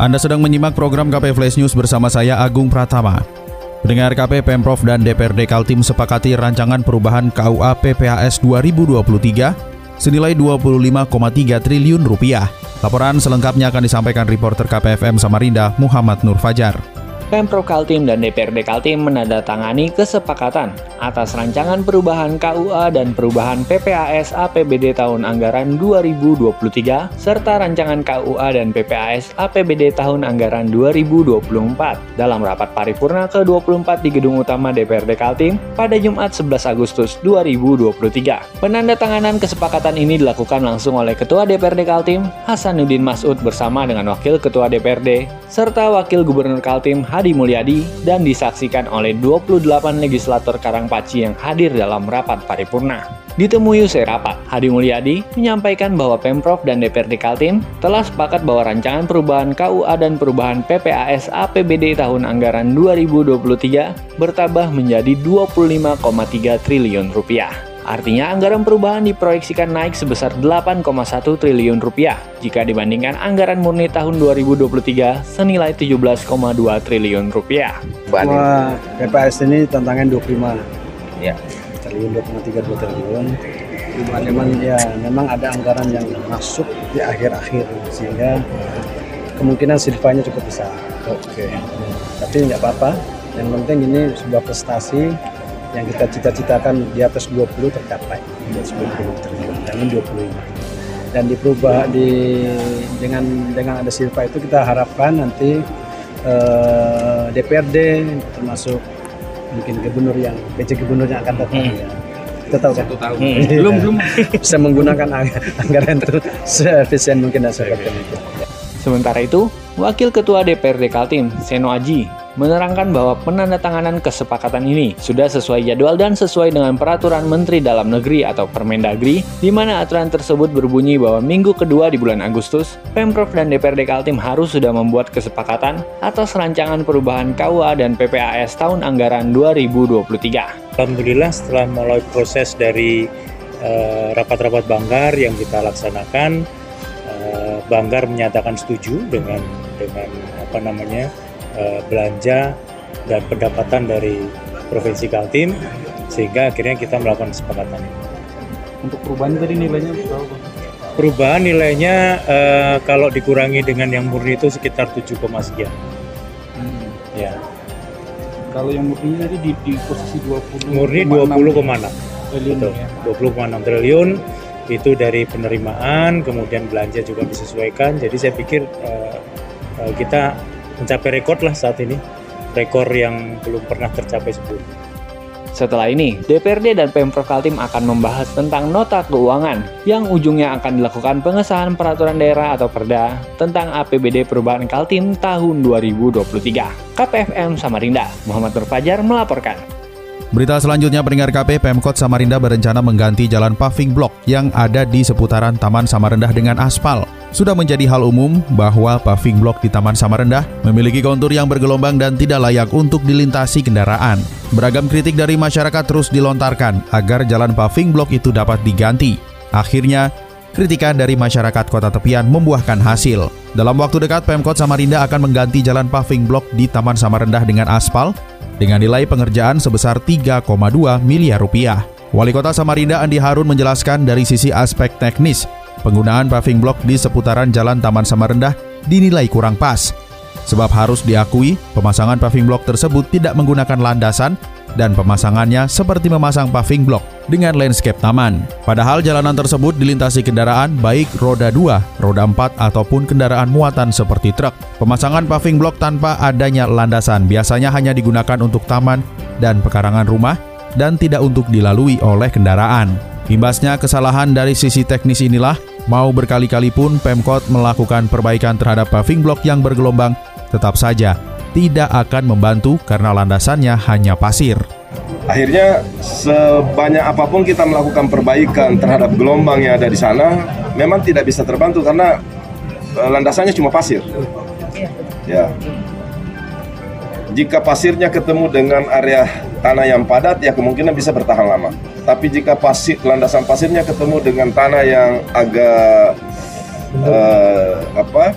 Anda sedang menyimak program KP Flash News bersama saya Agung Pratama. Pendengar KP Pemprov dan DPRD Kaltim sepakati rancangan perubahan KUA PPAS 2023 senilai 25,3 triliun rupiah. Laporan selengkapnya akan disampaikan reporter KPFM Samarinda Muhammad Nur Fajar. Pemprov Kaltim dan DPRD Kaltim menandatangani kesepakatan atas rancangan perubahan KUA dan perubahan PPAS APBD tahun anggaran 2023 serta rancangan KUA dan PPAS APBD tahun anggaran 2024 dalam rapat paripurna ke-24 di Gedung Utama DPRD Kaltim pada Jumat 11 Agustus 2023. Penandatanganan kesepakatan ini dilakukan langsung oleh Ketua DPRD Kaltim Hasanuddin Masud bersama dengan Wakil Ketua DPRD serta Wakil Gubernur Kaltim Hadi Mulyadi dan disaksikan oleh 28 legislator Karangpaci yang hadir dalam rapat paripurna. Ditemui usai rapat, Hadi Mulyadi menyampaikan bahwa Pemprov dan DPRD Kaltim telah sepakat bahwa rancangan perubahan KUA dan perubahan PPAS APBD tahun anggaran 2023 bertambah menjadi 25,3 triliun rupiah. Artinya anggaran perubahan diproyeksikan naik sebesar 8,1 triliun rupiah jika dibandingkan anggaran murni tahun 2023 senilai 17,2 triliun rupiah. Wah, PPS ini tantangan 25 Ya. triliun 2,32 triliun. Cuman ya memang ada anggaran yang masuk di akhir-akhir sehingga kemungkinan silvanya cukup besar. Oke. Tapi nggak apa-apa. Yang penting ini sebuah prestasi yang kita cita-citakan di atas 20 tercapai di atas 20 triliun jangan 25 dan di perubahan di dengan dengan ada silva itu kita harapkan nanti eh, DPRD termasuk mungkin gubernur yang PJ gubernur yang akan datang Hmm. ya. kita tahu kan tahun. Iya. Belum belum. bisa menggunakan ang- anggaran itu seefisien mungkin dan itu Sementara itu, Wakil Ketua DPRD Kaltim, Seno Aji, menerangkan bahwa penandatanganan kesepakatan ini sudah sesuai jadwal dan sesuai dengan peraturan Menteri Dalam Negeri atau Permendagri, di mana aturan tersebut berbunyi bahwa minggu kedua di bulan Agustus, Pemprov dan DPRD Kaltim harus sudah membuat kesepakatan atas rancangan perubahan KUA dan PPAS tahun anggaran 2023. Alhamdulillah setelah melalui proses dari eh, rapat-rapat Banggar yang kita laksanakan, eh, Banggar menyatakan setuju dengan dengan apa namanya eh, belanja dan pendapatan dari Provinsi Kaltim, sehingga akhirnya kita melakukan kesepakatan ini. Untuk perubahan tadi nilainya berapa? Perubahan nilainya eh, kalau dikurangi dengan yang murni itu sekitar 7, sekian. Ya, Kalau yang murninya tadi di, di posisi 20 murni 20,6 triliun Betul. ya. 20,6 triliun itu dari penerimaan, kemudian belanja juga disesuaikan. Jadi saya pikir eh, kita mencapai rekor lah saat ini, rekor yang belum pernah tercapai sebelumnya. Setelah ini, DPRD dan Pemprov Kaltim akan membahas tentang nota keuangan yang ujungnya akan dilakukan pengesahan peraturan daerah atau perda tentang APBD perubahan Kaltim tahun 2023. KPFM Samarinda, Muhammad Nur Fajar melaporkan. Berita selanjutnya pendengar KP Pemkot Samarinda berencana mengganti jalan paving block yang ada di seputaran Taman Samarinda dengan aspal. Sudah menjadi hal umum bahwa paving block di Taman Samarinda memiliki kontur yang bergelombang dan tidak layak untuk dilintasi kendaraan. Beragam kritik dari masyarakat terus dilontarkan agar jalan paving block itu dapat diganti. Akhirnya, kritikan dari masyarakat kota tepian membuahkan hasil. Dalam waktu dekat, Pemkot Samarinda akan mengganti jalan paving block di Taman Samarinda dengan aspal dengan nilai pengerjaan sebesar 3,2 miliar rupiah. Wali Kota Samarinda Andi Harun menjelaskan dari sisi aspek teknis, penggunaan paving block di seputaran Jalan Taman Samarinda dinilai kurang pas. Sebab harus diakui, pemasangan paving block tersebut tidak menggunakan landasan dan pemasangannya seperti memasang paving block dengan landscape taman. Padahal jalanan tersebut dilintasi kendaraan baik roda 2, roda 4 ataupun kendaraan muatan seperti truk. Pemasangan paving block tanpa adanya landasan biasanya hanya digunakan untuk taman dan pekarangan rumah dan tidak untuk dilalui oleh kendaraan. Imbasnya kesalahan dari sisi teknis inilah Mau berkali-kali pun Pemkot melakukan perbaikan terhadap paving block yang bergelombang, tetap saja tidak akan membantu karena landasannya hanya pasir. Akhirnya sebanyak apa pun kita melakukan perbaikan terhadap gelombang yang ada di sana, memang tidak bisa terbantu karena eh, landasannya cuma pasir. Ya. Jika pasirnya ketemu dengan area tanah yang padat, ya kemungkinan bisa bertahan lama. Tapi jika pasir landasan pasirnya ketemu dengan tanah yang agak eh, apa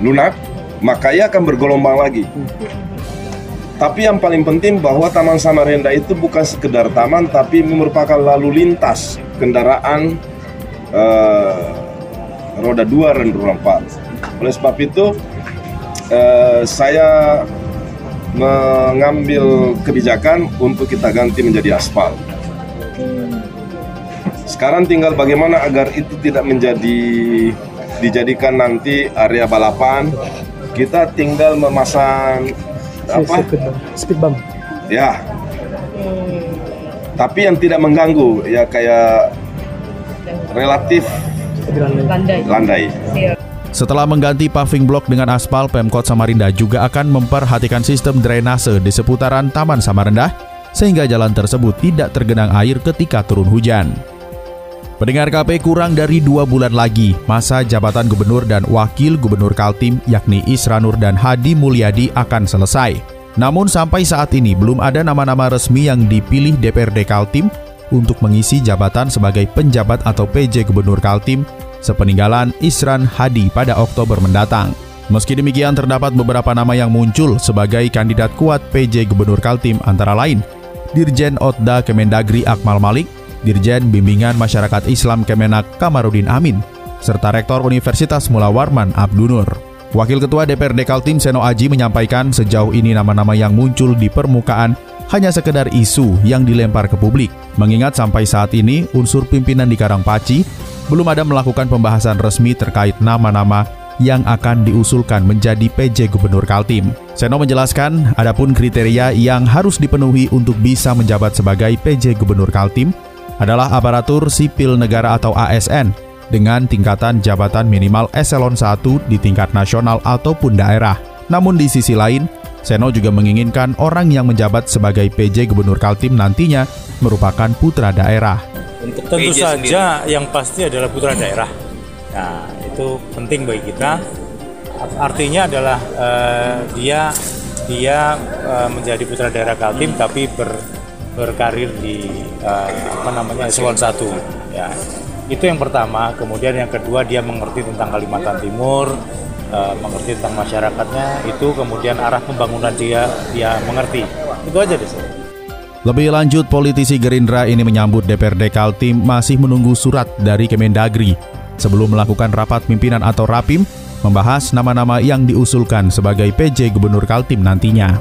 lunak, maka ia akan bergelombang lagi. Tapi yang paling penting bahwa Taman Samarinda itu bukan sekedar taman, tapi merupakan lalu lintas kendaraan uh, roda dua dan roda empat. Oleh sebab itu, uh, saya mengambil kebijakan untuk kita ganti menjadi aspal. Sekarang tinggal bagaimana agar itu tidak menjadi dijadikan nanti area balapan. Kita tinggal memasang apa? Speed bump. Ya. Tapi yang tidak mengganggu ya kayak relatif landai. landai. Setelah mengganti paving block dengan aspal, Pemkot Samarinda juga akan memperhatikan sistem drainase di seputaran Taman Samarinda sehingga jalan tersebut tidak tergenang air ketika turun hujan. Pendengar KP kurang dari dua bulan lagi, masa jabatan gubernur dan wakil gubernur Kaltim yakni Isranur dan Hadi Mulyadi akan selesai. Namun sampai saat ini belum ada nama-nama resmi yang dipilih DPRD Kaltim untuk mengisi jabatan sebagai penjabat atau PJ Gubernur Kaltim sepeninggalan Isran Hadi pada Oktober mendatang. Meski demikian terdapat beberapa nama yang muncul sebagai kandidat kuat PJ Gubernur Kaltim antara lain Dirjen Otda Kemendagri Akmal Malik, Dirjen Bimbingan Masyarakat Islam Kemenak Kamarudin Amin, serta Rektor Universitas Mula Warman Abdunur. Wakil Ketua DPRD Kaltim Seno Aji menyampaikan sejauh ini nama-nama yang muncul di permukaan hanya sekedar isu yang dilempar ke publik. Mengingat sampai saat ini unsur pimpinan di Karangpaci belum ada melakukan pembahasan resmi terkait nama-nama yang akan diusulkan menjadi PJ Gubernur Kaltim. Seno menjelaskan, adapun kriteria yang harus dipenuhi untuk bisa menjabat sebagai PJ Gubernur Kaltim adalah aparatur sipil negara atau ASN dengan tingkatan jabatan minimal eselon 1 di tingkat nasional ataupun daerah. Namun di sisi lain, Seno juga menginginkan orang yang menjabat sebagai PJ Gubernur Kaltim nantinya merupakan putra daerah. Tentu saja yang pasti adalah putra daerah. Nah, itu penting bagi kita. Artinya adalah eh, dia dia eh, menjadi putra daerah Kaltim tapi ber, berkarir di eh, apa namanya eselon 1 ya. Itu yang pertama, kemudian yang kedua dia mengerti tentang Kalimantan Timur, eh, mengerti tentang masyarakatnya, itu kemudian arah pembangunan dia dia mengerti. Itu aja deh. Lebih lanjut, politisi Gerindra ini menyambut DPRD Kaltim masih menunggu surat dari Kemendagri sebelum melakukan rapat pimpinan atau rapim membahas nama-nama yang diusulkan sebagai PJ Gubernur Kaltim nantinya.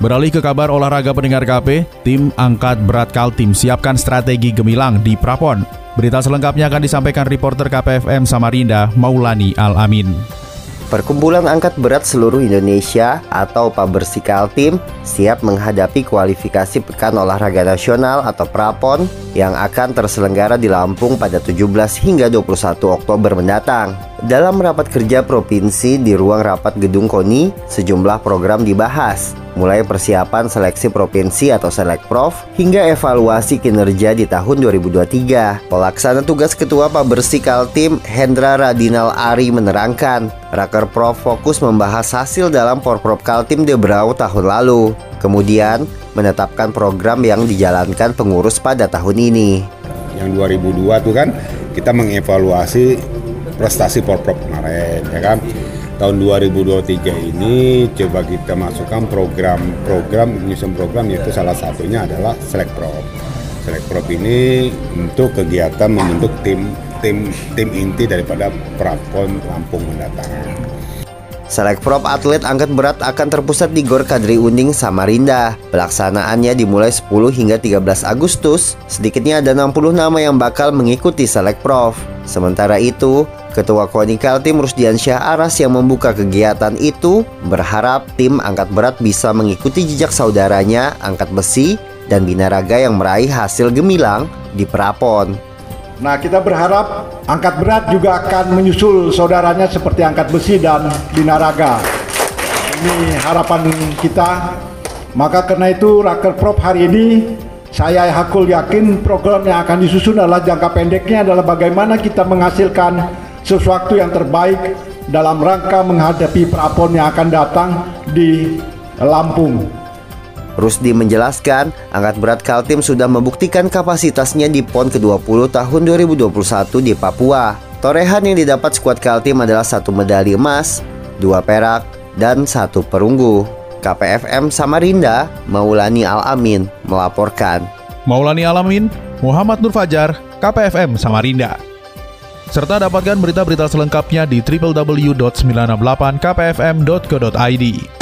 Beralih ke kabar olahraga pendengar KP, tim angkat berat Kaltim siapkan strategi gemilang di Prapon. Berita selengkapnya akan disampaikan reporter KPFM Samarinda, Maulani Al-Amin. Perkumpulan Angkat Berat Seluruh Indonesia atau Pabersi Kaltim siap menghadapi kualifikasi Pekan Olahraga Nasional atau Prapon yang akan terselenggara di Lampung pada 17 hingga 21 Oktober mendatang. Dalam rapat kerja provinsi di ruang rapat Gedung KONI, sejumlah program dibahas, mulai persiapan seleksi provinsi atau Selekprov hingga evaluasi kinerja di tahun 2023. Pelaksana tugas Ketua Pabersi Kaltim Hendra Radinal Ari menerangkan, Raker Prof fokus membahas hasil dalam Porprov Kaltim Debrau tahun lalu. Kemudian, menetapkan program yang dijalankan pengurus pada tahun ini. Yang 2002 tuh kan kita mengevaluasi prestasi Porprov kemarin ya kan. Tahun 2023 ini coba kita masukkan program-program menyusun program yaitu salah satunya adalah Selekprov. Selekprov ini untuk kegiatan membentuk tim tim tim inti daripada Prapon Lampung mendatang. Selekprov atlet angkat berat akan terpusat di Gor Kadri Uning Samarinda. Pelaksanaannya dimulai 10 hingga 13 Agustus. Sedikitnya ada 60 nama yang bakal mengikuti Selekprov. Sementara itu, Ketua KONI Kaltim Rusdiansyah Aras yang membuka kegiatan itu berharap tim angkat berat bisa mengikuti jejak saudaranya angkat besi dan binaraga yang meraih hasil gemilang di Prapon. Nah, kita berharap angkat berat juga akan menyusul saudaranya seperti angkat besi dan binaraga. Ini harapan kita. Maka karena itu Raker Prop hari ini saya hakul yakin program yang akan disusun adalah jangka pendeknya adalah bagaimana kita menghasilkan sesuatu yang terbaik dalam rangka menghadapi prapon yang akan datang di Lampung. Rusdi menjelaskan, angkat berat Kaltim sudah membuktikan kapasitasnya di PON ke-20 tahun 2021 di Papua. Torehan yang didapat skuad Kaltim adalah satu medali emas, dua perak, dan satu perunggu. KPFM Samarinda, Maulani Al-Amin melaporkan. Maulani Alamin, Muhammad Nur Fajar, KPFM Samarinda. Serta dapatkan berita-berita selengkapnya di www.968kpfm.co.id.